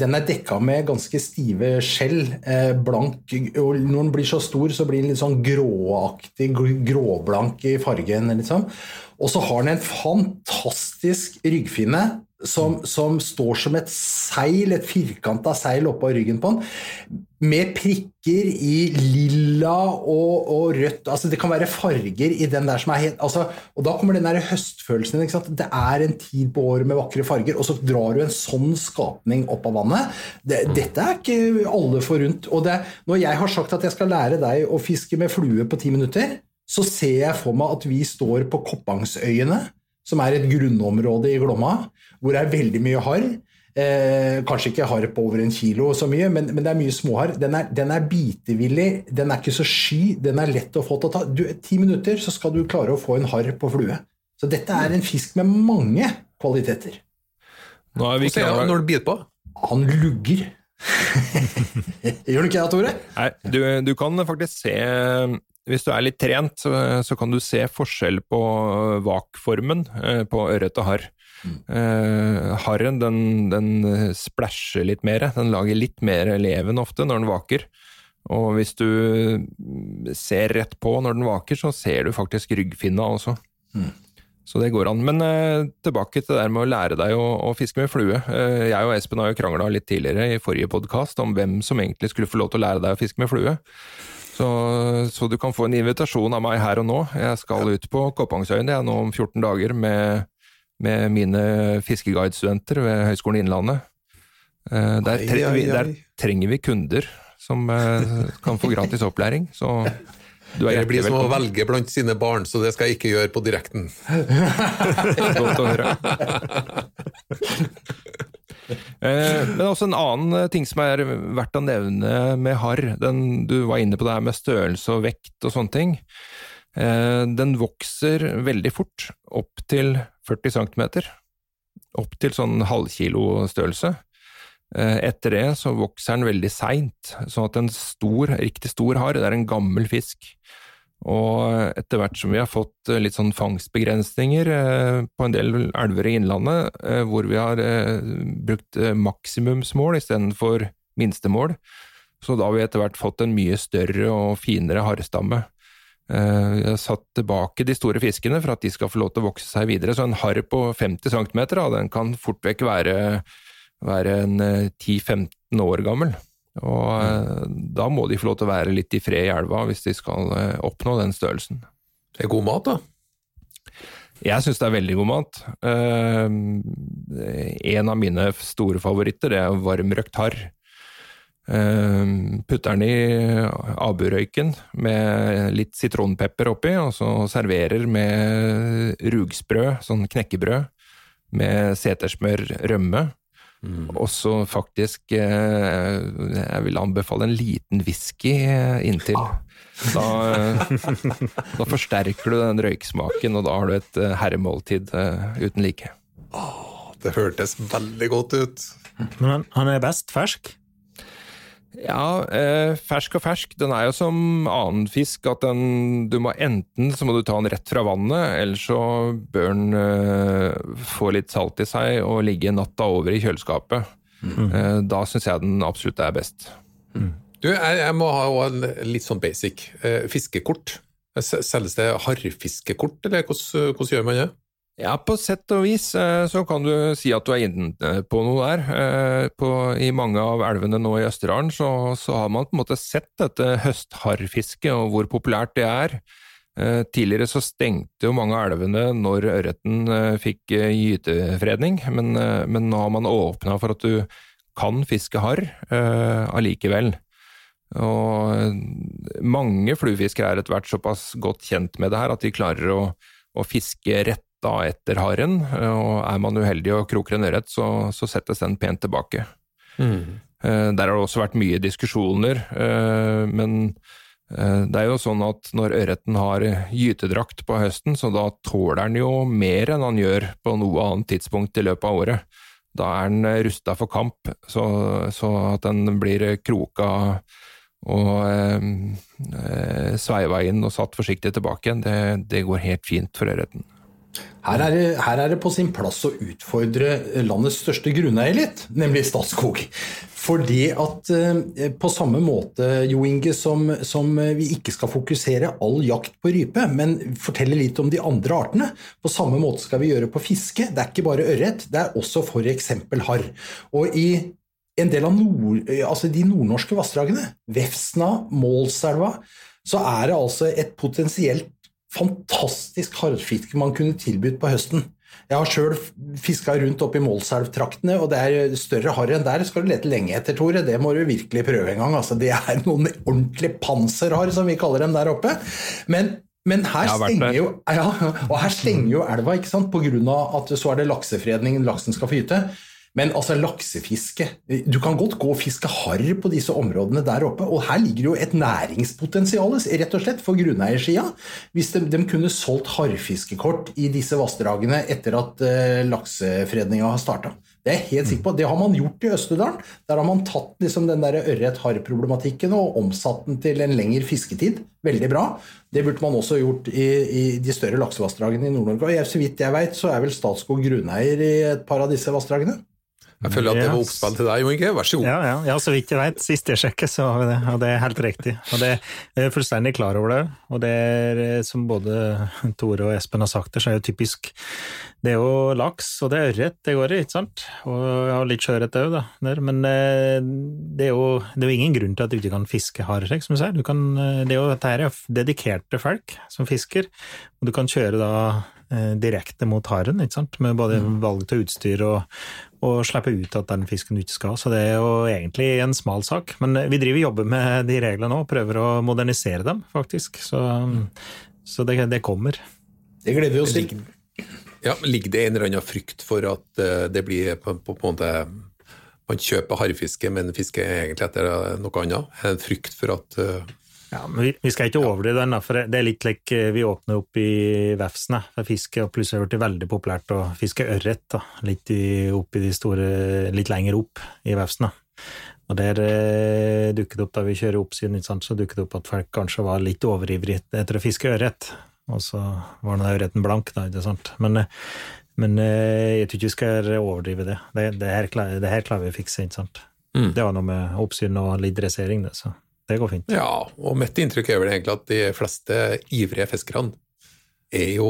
den er dekka med ganske stive skjell. Eh, blank, og når den blir så stor, så blir den litt sånn gråaktig, gr- gråblank i fargen. Liksom. Og så har den en fantastisk ryggfinne som, som står som et seil, et firkanta seil oppå ryggen på den, med prikker i lilla og, og rødt. Altså Det kan være farger i den der som er helt altså, Og da kommer den der høstfølelsen. Sant? Det er en tid på året med vakre farger, og så drar du en sånn skapning opp av vannet. Det, Dette er ikke alle forunt. Og det, når jeg har sagt at jeg skal lære deg å fiske med flue på ti minutter, så ser jeg for meg at vi står på Koppangsøyene, som er et grunnområde i Glomma, hvor det er veldig mye harr. Eh, kanskje ikke harr på over en kilo så mye, men, men det er mye småharr. Den er, den er bitevillig, den er ikke så sky, den er lett å få til å ta. Du, Ti minutter, så skal du klare å få en harr på flue. Så dette er en fisk med mange kvaliteter. Nå er vi Se ja, når du biter på. Han lugger. Gjør du ikke det, Tore? Nei, du, du kan faktisk se Hvis du er litt trent, så, så kan du se forskjell på vakformen eh, på ørret og harr. Eh, harren den, den splæsjer litt mer, den lager litt mer leven ofte når den vaker. Og hvis du ser rett på når den vaker, så ser du faktisk ryggfinna også. Så det går an. Men eh, tilbake til det der med å lære deg å, å fiske med flue. Eh, jeg og Espen har jo krangla litt tidligere i forrige podkast om hvem som egentlig skulle få lov til å lære deg å fiske med flue. Så, så du kan få en invitasjon av meg her og nå. Jeg skal ut på Koppangsøyene jeg, nå om 14 dager med, med mine fiskeguidestudenter ved Høgskolen Innlandet. Eh, Der, Ai, tre, ai, der trenger vi kunder som eh, kan få gratis opplæring. Så du er Det blir som å velge blant sine barn, så det skal jeg ikke gjøre på direkten. Godt å høre. Eh, Men også en annen eh, ting som er verdt å nevne med harr. Du var inne på det her med størrelse og vekt og sånne ting. Eh, Den vokser veldig fort, opp til 40 cm. Opp til sånn halvkilo-størrelse. Etter det så vokser den veldig seint, sånn at en stor, riktig stor harr, det er en gammel fisk. Og etter hvert som vi har fått eh, litt sånn fangstbegrensninger eh, på en del elver i Innlandet, eh, hvor vi har brukt maksimumsmål istedenfor minstemål, så da har vi etter hvert fått en mye større og finere harrestamme. Vi har satt tilbake de store fiskene for at de skal få lov til å vokse seg videre, så en harr på 50 cm den kan fort vekk være, være en eh, 10-15 år gammel. Og eh, da må de få lov til å være litt i fred i elva hvis de skal eh, oppnå den størrelsen. Det er god mat, da. Jeg syns det er veldig god mat. Eh, en av mine store favoritter det er varmrøkt harr. Putter den i aburøyken med litt sitronpepper oppi, og så serverer med rugsprø, sånn knekkebrød, med setersmør, rømme. Og så faktisk eh, Jeg vil anbefale en liten whisky eh, inntil. Da, eh, da forsterker du den røyksmaken, og da har du et herremåltid eh, uten like. Det hørtes veldig godt ut. Men han, han er best fersk. Ja, eh, fersk og fersk. Den er jo som annen fisk, at den du må enten så må du ta den rett fra vannet, eller så bør den eh, få litt salt i seg og ligge natta over i kjøleskapet. Eh, da syns jeg den absolutt er best. Du, jeg, jeg må ha en litt sånn basic. Eh, fiskekort. Selges det harrfiskekort, eller hvordan, hvordan gjør man det? Ja, på sett og vis eh, så kan du si at du er inne på noe der. Eh, På, I mange av elvene nå i Østerdalen så, så har man på en måte sett dette høstharrfisket og hvor populært det er. Eh, Tidligere så stengte jo mange av elvene når ørreten eh, fikk eh, gytefredning, men, eh, men nå har man åpna for at du kan fiske harr eh, allikevel. Og eh, mange fluefiskere er etter hvert såpass godt kjent med det her at de klarer å, å fiske retta etter harren, og er man uheldig og kroker en ørret, så, så settes den pent tilbake. Mm. Der har det også vært mye diskusjoner, eh, men eh, det er jo sånn at når ørreten har gytedrakt på høsten, så da tåler den jo mer enn han gjør på noe annet tidspunkt i løpet av året. Da er den rusta for kamp, så, så at den blir kroka og eh, eh, sveiva inn og satt forsiktig tilbake igjen, det, det går helt fint for ørreten. Her er, det, her er det på sin plass å utfordre landets største grunneier litt, nemlig Statskog. Fordi at eh, på samme måte, Jo Inge, som, som vi ikke skal fokusere all jakt på rype, men fortelle litt om de andre artene, på samme måte skal vi gjøre på fiske. Det er ikke bare ørret, det er også f.eks. harr. Og i en del av nord, altså de nordnorske vassdragene, Vefsna, Målselva, så er det altså et potensielt fantastisk harrfiske man kunne tilbudt på høsten. Jeg har sjøl fiska rundt oppe i Målselv-traktene, og det er større harr enn der skal du lete lenge etter, Tore. Det må du virkelig prøve en gang. Altså, det er noen ordentlig panserharr, som vi kaller dem der oppe. Men, men her stenger jo ja, og her stenger jo elva, ikke sant? av at så er det laksefredning, laksen skal få gyte. Men altså, laksefiske Du kan godt gå og fiske harr på disse områdene der oppe, og her ligger jo et næringspotensial, rett og slett, for grunneiersida. Hvis de, de, kunne solgt harrfiskekort i disse vassdragene etter at uh, laksefredninga har starta. Det er jeg helt sikker på. Det har man gjort i Østerdalen. Der har man tatt liksom den ørret-harr-problematikken og omsatt den til en lengre fisketid. Veldig bra. Det burde man også gjort i, i de større laksevassdragene i Nord-Norge. Og så vidt jeg vet, så er vel Statskog grunneier i et par av disse vassdragene. Jeg føler at det var oppspill til deg, Jo Inge. Vær så god. Ja, ja, ja, så vidt jeg vet. Sist jeg sjekket, så har vi det. Og det er helt riktig. Og det er jeg fullstendig klar over det. Og det er, eh, som både Tore og Espen har sagt, det så er jo typisk Det er jo laks, og det er ørret det går i, ikke sant? Og jeg har litt sjøørret òg, da. Der. Men eh, det er, jo, det er jo ingen grunn til at du ikke kan fiske hardrekk, som du sier. Du kan, eh, det er jo, dette er dedikerte folk som fisker, og du kan kjøre da direkte mot haren, ikke sant? med både mm. valg av utstyr og, og slippe ut at den fisken du ikke skal. Så det er jo egentlig en smal sak. Men vi driver jobber med de reglene nå, prøver å modernisere dem, faktisk. Så, så det, det, kommer. Det gleder vi oss til. Ja, Ligger det en eller annen frykt for at eh, det blir på, på, på en måte Man kjøper harrfiske, men fisker egentlig etter noe annet? En frykt for at eh, ja, men vi, vi skal ikke overdrive den, for det er litt like eh, vi åpner opp i vefsene for fiske, og plutselig har det blitt veldig populært å fiske ørret litt, i, opp i de store, litt lenger opp i vefsene. Og der eh, dukket opp da vi kjører oppsyn, så dukket det opp at folk kanskje var litt overivrige etter å fiske ørret. Og så var den ørreten blank, da, ikke sant. Men, eh, men eh, jeg tror ikke vi skal overdrive det. Det, det, her, det her klarer vi å fikse, ikke sant. Mm. Det var noe med oppsyn og litt dressering, det. så... Det går fint. Ja, og mitt inntrykk er vel egentlig at de fleste ivrige fiskerne er jo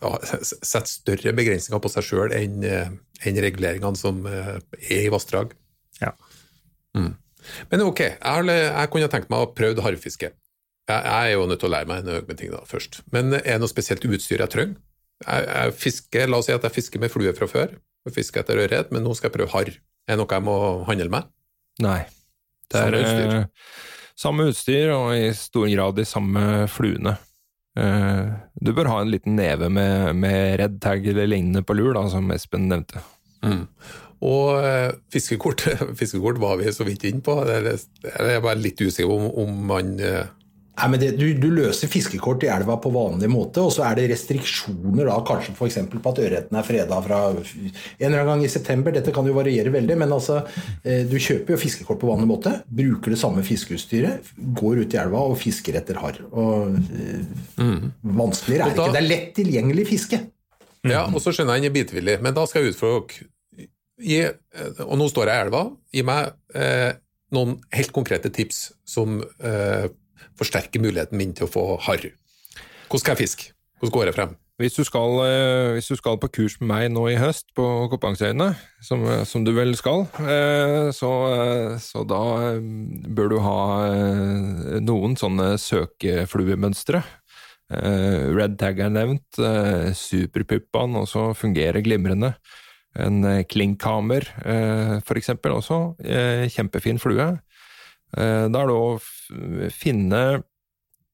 ja, setter større begrensninger på seg sjøl enn enn reguleringene som eh, er i vassdrag. Ja. Mm. Men ok, jeg, jeg, kunne tenkt meg å prøve harrfiske. Jeg, jeg, er jo nødt til å lære meg en med ting da, først. Men er det noe spesielt utstyr jeg trenger? Jeg, jeg, fisker, La oss si at jeg fisker med flue fra før, og fisker etter ørret, men nå skal jeg prøve harr. Er det noe jeg må handle med? Nei. Det er, Samme utstyr? Og i stor grad de samme fluene. Eh, du bør ha en liten neve med, med red tag eller lignende på lur, da, som Espen nevnte. Mm. Og eh, fiskekort, fiskekort var vi så vidt inne på. Jeg er bare litt usikker om, om man eh, Nei, men det, du, du, løser fiskekort i elva på vanlig måte, og så er det restriksjoner da, kanskje f.eks. på at ørreten er freda fra en eller annen gang i september. Dette kan jo variere veldig, men altså, eh, du kjøper jo fiskekort på vanlig måte. Bruker det samme fiskeutstyret, går ut i elva og fisker etter harr. mm. Vanskeligere er det ikke. Det er lett tilgjengelig fiske. Ja, og så skjønner jeg den er bitvillig, men da skal jeg utfordre dere. Og nå står jeg i elva. Gi meg eh, noen helt konkrete tips som eh, forsterke muligheten min til å få harr. Hvordan skal jeg fiske? Hvordan går jeg frem? Hvis du, skal, eh, hvis du skal på kurs med meg nå i høst på Koppangstøyene, som, som, du vel skal, eh, så, så, da bør du ha eh, noen sånne søkefluemønstre. Red tag er nevnt, superpuppaen også fungerer glimrende. En klinkhammer, for eksempel, også. Kjempefin flue. Da er det å finne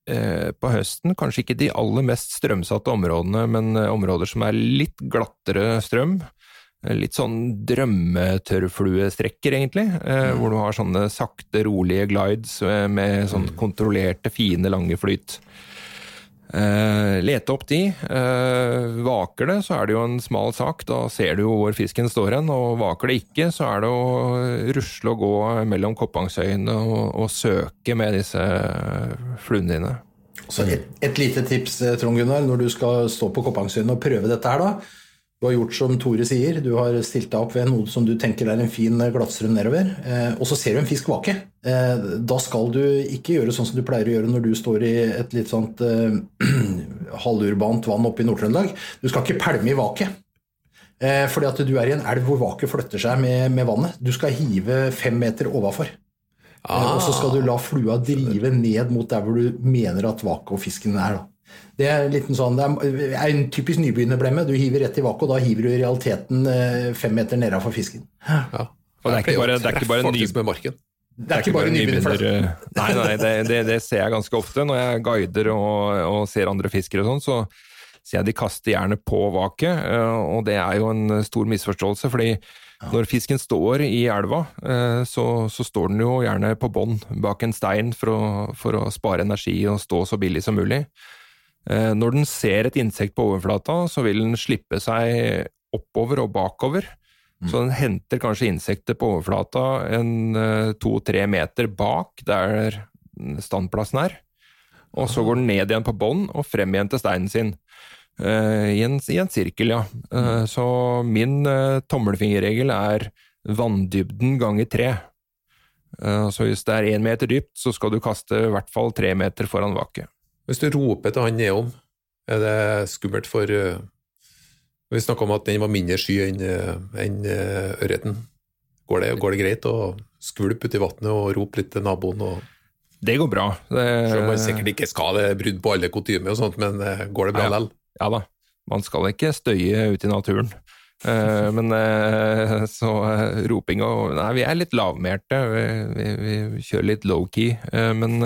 eh, på høsten kanskje ikke de aller mest strømsatte områdene, men eh, områder som er litt glattere strøm. Eh, litt sånn drømmetørrfluestrekker, egentlig, mm. hvor du har sånne sakte, rolige glides med sånn mm. kontrollerte, fine, lange flyt. Eh, lete opp de. Uh, vaker det, så er det jo en smal sak. Da ser du jo hvor fisken står hen. Og vaker det ikke, så er det å rusle og gå mellom Koppangsøyene og, og, søke med disse fluene dine. Så et, et, lite tips, eh, Trond Gunnar, når du skal stå på Koppangsøyene og prøve dette her, da du har gjort som Tore sier, du har stilt deg opp ved noe som du tenker er en fin glattstrøm nedover, eh, og så ser du en fisk vake. Eh, da skal du ikke gjøre sånn som du pleier å gjøre når du står i et litt sånt eh, halvurbant vann oppe i Nord-Trøndelag. Du skal ikke pælme i vake. Eh, fordi at du er i en elv hvor vaket flytter seg med, med vannet. Du skal hive fem meter overfor. Ah. og så skal du la flua drive ned mot der hvor du mener at vaket og fisken er. da. Det er, sånn, det er en typisk nybegynnerblemme. Du hiver rett i vakuum, og da hiver du i realiteten eh, fem meter nedafor fisken. Ja. Og det er ikke bare, det er ikke bare ny... med marken. Det er ikke bare nybegynner. Nei, nei, det, det, det, ser jeg ganske ofte når jeg guider og, og ser andre fiskere og sånn. så sier jeg de kaster gjerne på vaket, eh, og det er jo en stor misforståelse. fordi når fisken står i elva, eh, så, så står den jo gjerne på bånn bak en stein for å, for å spare energi og stå så billig som mulig. Eh, når den ser et insekt på overflata, så vil den slippe seg oppover og bakover. Så den henter kanskje insektet på overflata en to-tre meter bak der standplassen er. Og så går den ned igjen på bånn og frem igjen til steinen sin. Uh, i, en, i, en, sirkel, ja. Uh, så min uh, tommelfingerregel er vanndybden ganger tre. så hvis det er én meter dypt, så skal du kaste i hvert fall tre meter foran vaket. Hvis du roper til han nedom, er det skummelt for Vi snakka om at den var mindre sky enn en, ørreten. Går det, går det greit å skvulpe uti vannet og rope litt til naboen? og det går bra. Det, Selv om man sikkert ikke skal det, brudd på alle kutymer og sånt, men eh, går det bra likevel? Ja, ja, da. Man skal ikke støye ute i naturen. Uh, men uh, så uh, roping Nei, vi er litt lavmælte. Vi, vi, vi, kjører litt low-key. men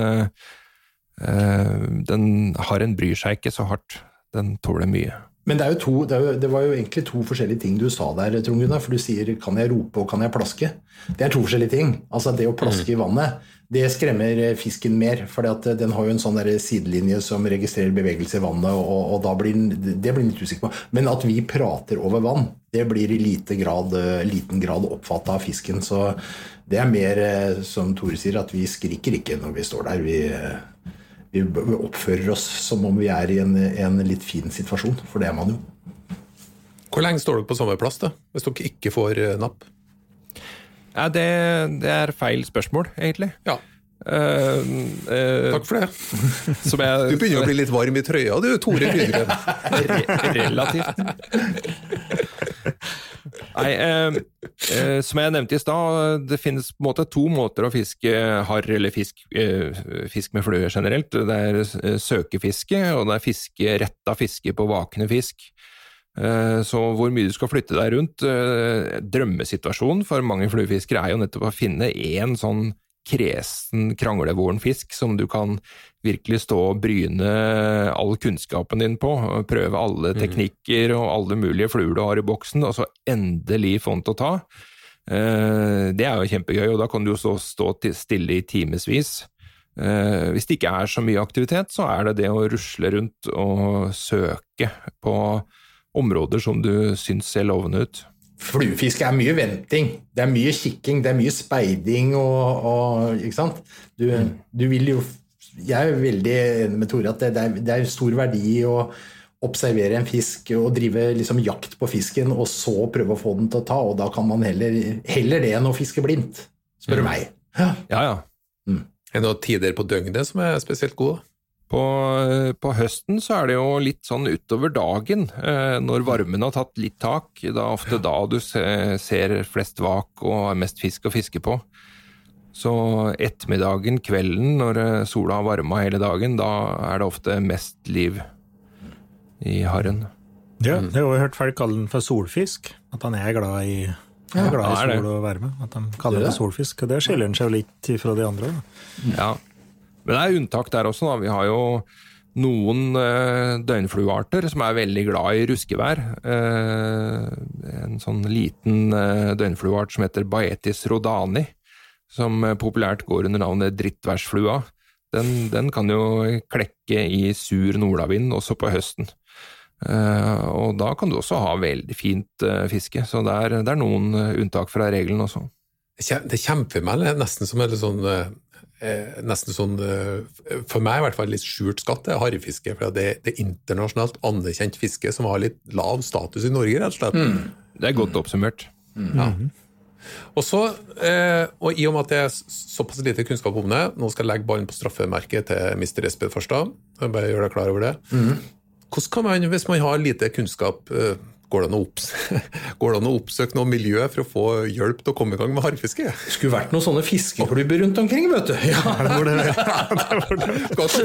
den harren bryr seg ikke så hardt. Den tåler mye. Men det, to, det, jo, det, var jo egentlig to forskjellige ting du sa der, Trond Gunnar. For du sier 'kan jeg rope' og 'kan jeg plaske'? Det er to forskjellige ting. Altså Det å plaske mm. i vannet, det skremmer fisken mer. For den har jo en sånn sidelinje som registrerer bevegelse i vannet, og, og da blir den, det blir den litt usikker på. Men at vi prater over vann, det blir i lite grad, liten grad oppfatta av fisken. Så det er mer, eh, som Tore sier, at vi skriker ikke når vi står der. Vi vi oppfører oss som om vi er i en, en, litt fin situasjon, for det er man jo. Hvor lenge står dere på samme plass, da, hvis dere ikke får eh, napp? Ja, det, det er feil spørsmål, egentlig. Ja. Uh, uh, Takk for det. Jeg, du begynner å bli litt varm i trøya du, Tore Krydgren. Relativt. Nei, eh, eh, som jeg nevnte i stad, det finnes på en måte to måter å fiske harr eller fisk, eh, fisk, med flue generelt. Det er eh, søkefiske, og det er fiske, retta fiske på vakne fisk. Eh, så hvor mye du skal flytte deg rundt eh, Drømmesituasjonen for mange fluefiskere er jo nettopp å finne én sånn kresen, kranglevoren fisk som du kan virkelig stå og bryne all kunnskapen din på. Prøve alle mm. teknikker og alle mulige fluer du har i boksen, og så endelig få den til å ta. Eh, det er jo kjempegøy, og da kan du jo stå, stå stille i timevis. Eh, hvis det ikke er så mye aktivitet, så er det det å rusle rundt og søke på områder som du syns ser lovende ut. Fluefiske er mye venting. Det er mye kikking, det er mye speiding og, og Ikke sant? Du, mm. du, vil jo Jeg er veldig enig med Tore at det, det, er, det er stor verdi å observere en fisk og drive liksom jakt på fisken, og så prøve å få den til å ta. Og da kan man heller, heller det enn å fiske blindt, spør du mm. meg. Ja, ja. ja. Mm. Er det noen tider på døgnet som er spesielt gode? På, på, høsten så er det jo litt sånn utover dagen, eh, når varmen har tatt litt tak. Det er ofte da du ser flest vak og mest fisk å fiske på. Så ettermiddagen, kvelden, når eh, sola har varma hele dagen, da er det ofte mest liv i harren. Ja, jeg har jo hørt folk kalle den for solfisk. At han er glad i, er glad i sol og varme. At de kaller det for solfisk. Og det skiller han seg jo litt fra de andre. Da. Ja, men det er unntak der også. da. Vi har jo noen eh, døgnfluearter som er veldig glad i ruskevær. Eh, en sånn liten eh, døgnflueart som heter Baetis rodani, som eh, populært går under navnet drittværsflua. Den, den, kan jo klekke i sur nordavind også på høsten. Eh, og da kan du også ha veldig fint eh, fiske, så det er, det er noen unntak fra regelen også. Det kjemper meg nesten som en sånn eh, nesten sånn, for meg i hvert fall, litt skjult skatt, det er harrefiske. For det, det er internasjonalt anerkjent fiske som har litt lav status i Norge, rett og slett. Mm. Det er godt oppsummert. Mm. Ja. Og så, eh, og I og med at det er såpass lite kunnskap om det, nå skal jeg legge ballen på straffemerket til Mr. Espen Farstad. Bare gjør deg klar over det. Mm. Hvordan kan man, Hvis man har lite kunnskap, eh, Går det an å, opps Går det an å oppsøke noe miljø for å få hjelp til å komme i gang med harrfiske? Det skulle vært noen sånne fiskeklubber rundt omkring, vet du. Ja,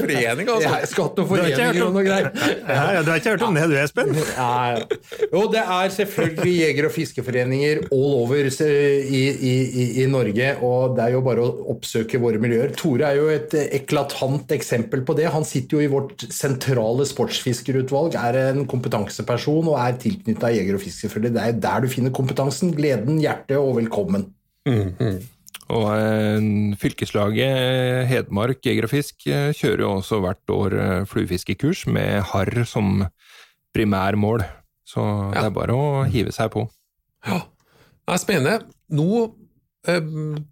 forening, altså. jeg skal hatt noen har foreninger og noe greier. Ja, du har ikke hørt om det, du Espen? Ja. Jo, det er selvfølgelig jeger- og fiskeforeninger all over i, i, i, i Norge, og det er jo bare å oppsøke våre miljøer. Tore er jo et eklatant eksempel på det. Han sitter jo i vårt sentrale sportsfiskerutvalg, er en kompetanseperson og er tilknyttet jeger- og fiskeforeninger. Det er der du finner kompetansen, gleden, hjertet og velkommen. Og eh, fylkeslaget Hedmark Jeger og Fisk eh, kjører jo også hvert år eh, fluefiskekurs med harr som primærmål. Så det er bare å hive seg på. Ja, det er spennende. Nå eh,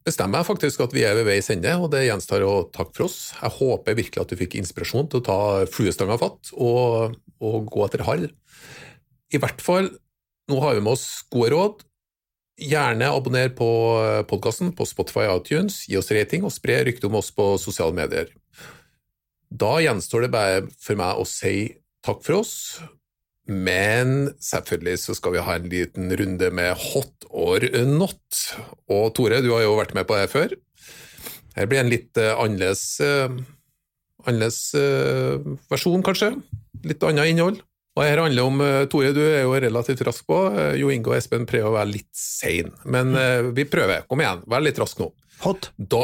bestemmer jeg faktisk at vi er ved veis ende, og det gjenstår å takke for oss. Jeg håper virkelig at du fikk inspirasjon til å ta fluestanga fatt og, og gå etter harr. I hvert fall, nå har vi med oss gode råd. Gjerne abonner på podkasten på Spotify og iTunes, gi oss rating og spre ryktet om oss på sosiale medier. Da gjenstår det bare for meg å si takk for oss, men selvfølgelig så skal vi ha en liten runde med hot or not. Og Tore, du har jo vært med på det før. Her blir en litt eh, annerledes, eh, annerledes eh, versjon, kanskje. Litt annet innhold. Og her handler om, eh, Tore, du er jo relativt rask på. eh, Jo Inge og Espen prøver å være litt sein. Men mm. vi prøver. Kom igjen, vær litt rask nå. Hot. Da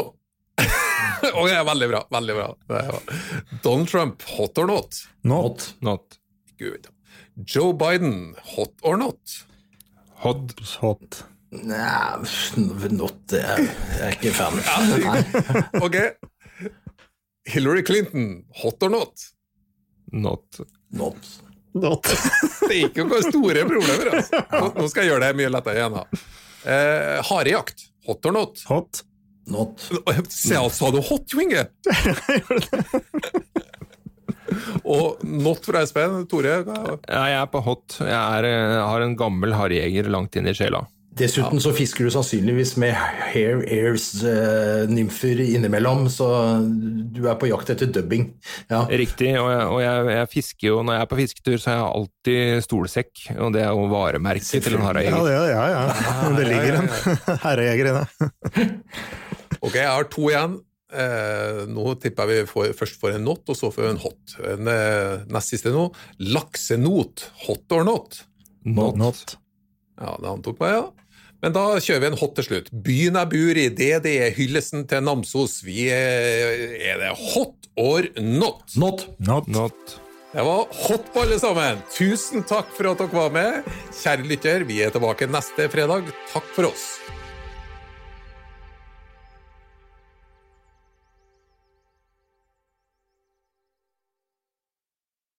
Ok, veldig bra. veldig bra. Donald Trump, hot or not? Not. Not. Gud. Joe Biden, hot or not? Hot. Hot. Nei, not, jeg er ikke fan. Ja, Ok. Hillary Clinton, hot or not? Not. Not. Not. Det er ikke noen store problemer. Altså. Nå, skal jeg gjøre det mye lettere igjen. da. Eh, Harejakt, hot or not? Hot. Not. Se, sa du hot, Jo Inge? Og not fra Espen. Tore? Ja, jeg er på hot. Jeg er, jeg har en gammel harrjeger langt inn i sjela. Dessuten så fisker du sannsynligvis med hair airs uh, nymfer innimellom, så du er på jakt etter dubbing. Ja. Riktig, og, jeg, og jeg, jeg fisker jo når jeg er på fisketur, så har jeg alltid stolsekk, og det er jo varemerket til en Ja, harrjeger. det, ja, ja. Det ligger en herrejeger i det. Ok, jeg har to igjen. Eh, nå tipper jeg vi får, først får en not, og så får vi en hot. En, eh, nest siste nå. Laksenot, hot or not? Not. Not. Ja, det antok meg, ja. Men da kjører vi en hot til slutt. Byen jeg bor i, det det er hyllesten til Namsos. Vi er, er det hot or not? Not. Not. Not. Det var hot på alle sammen. Tusen takk for at dere var med. Kjære lytter, vi er tilbake neste fredag. Takk for oss.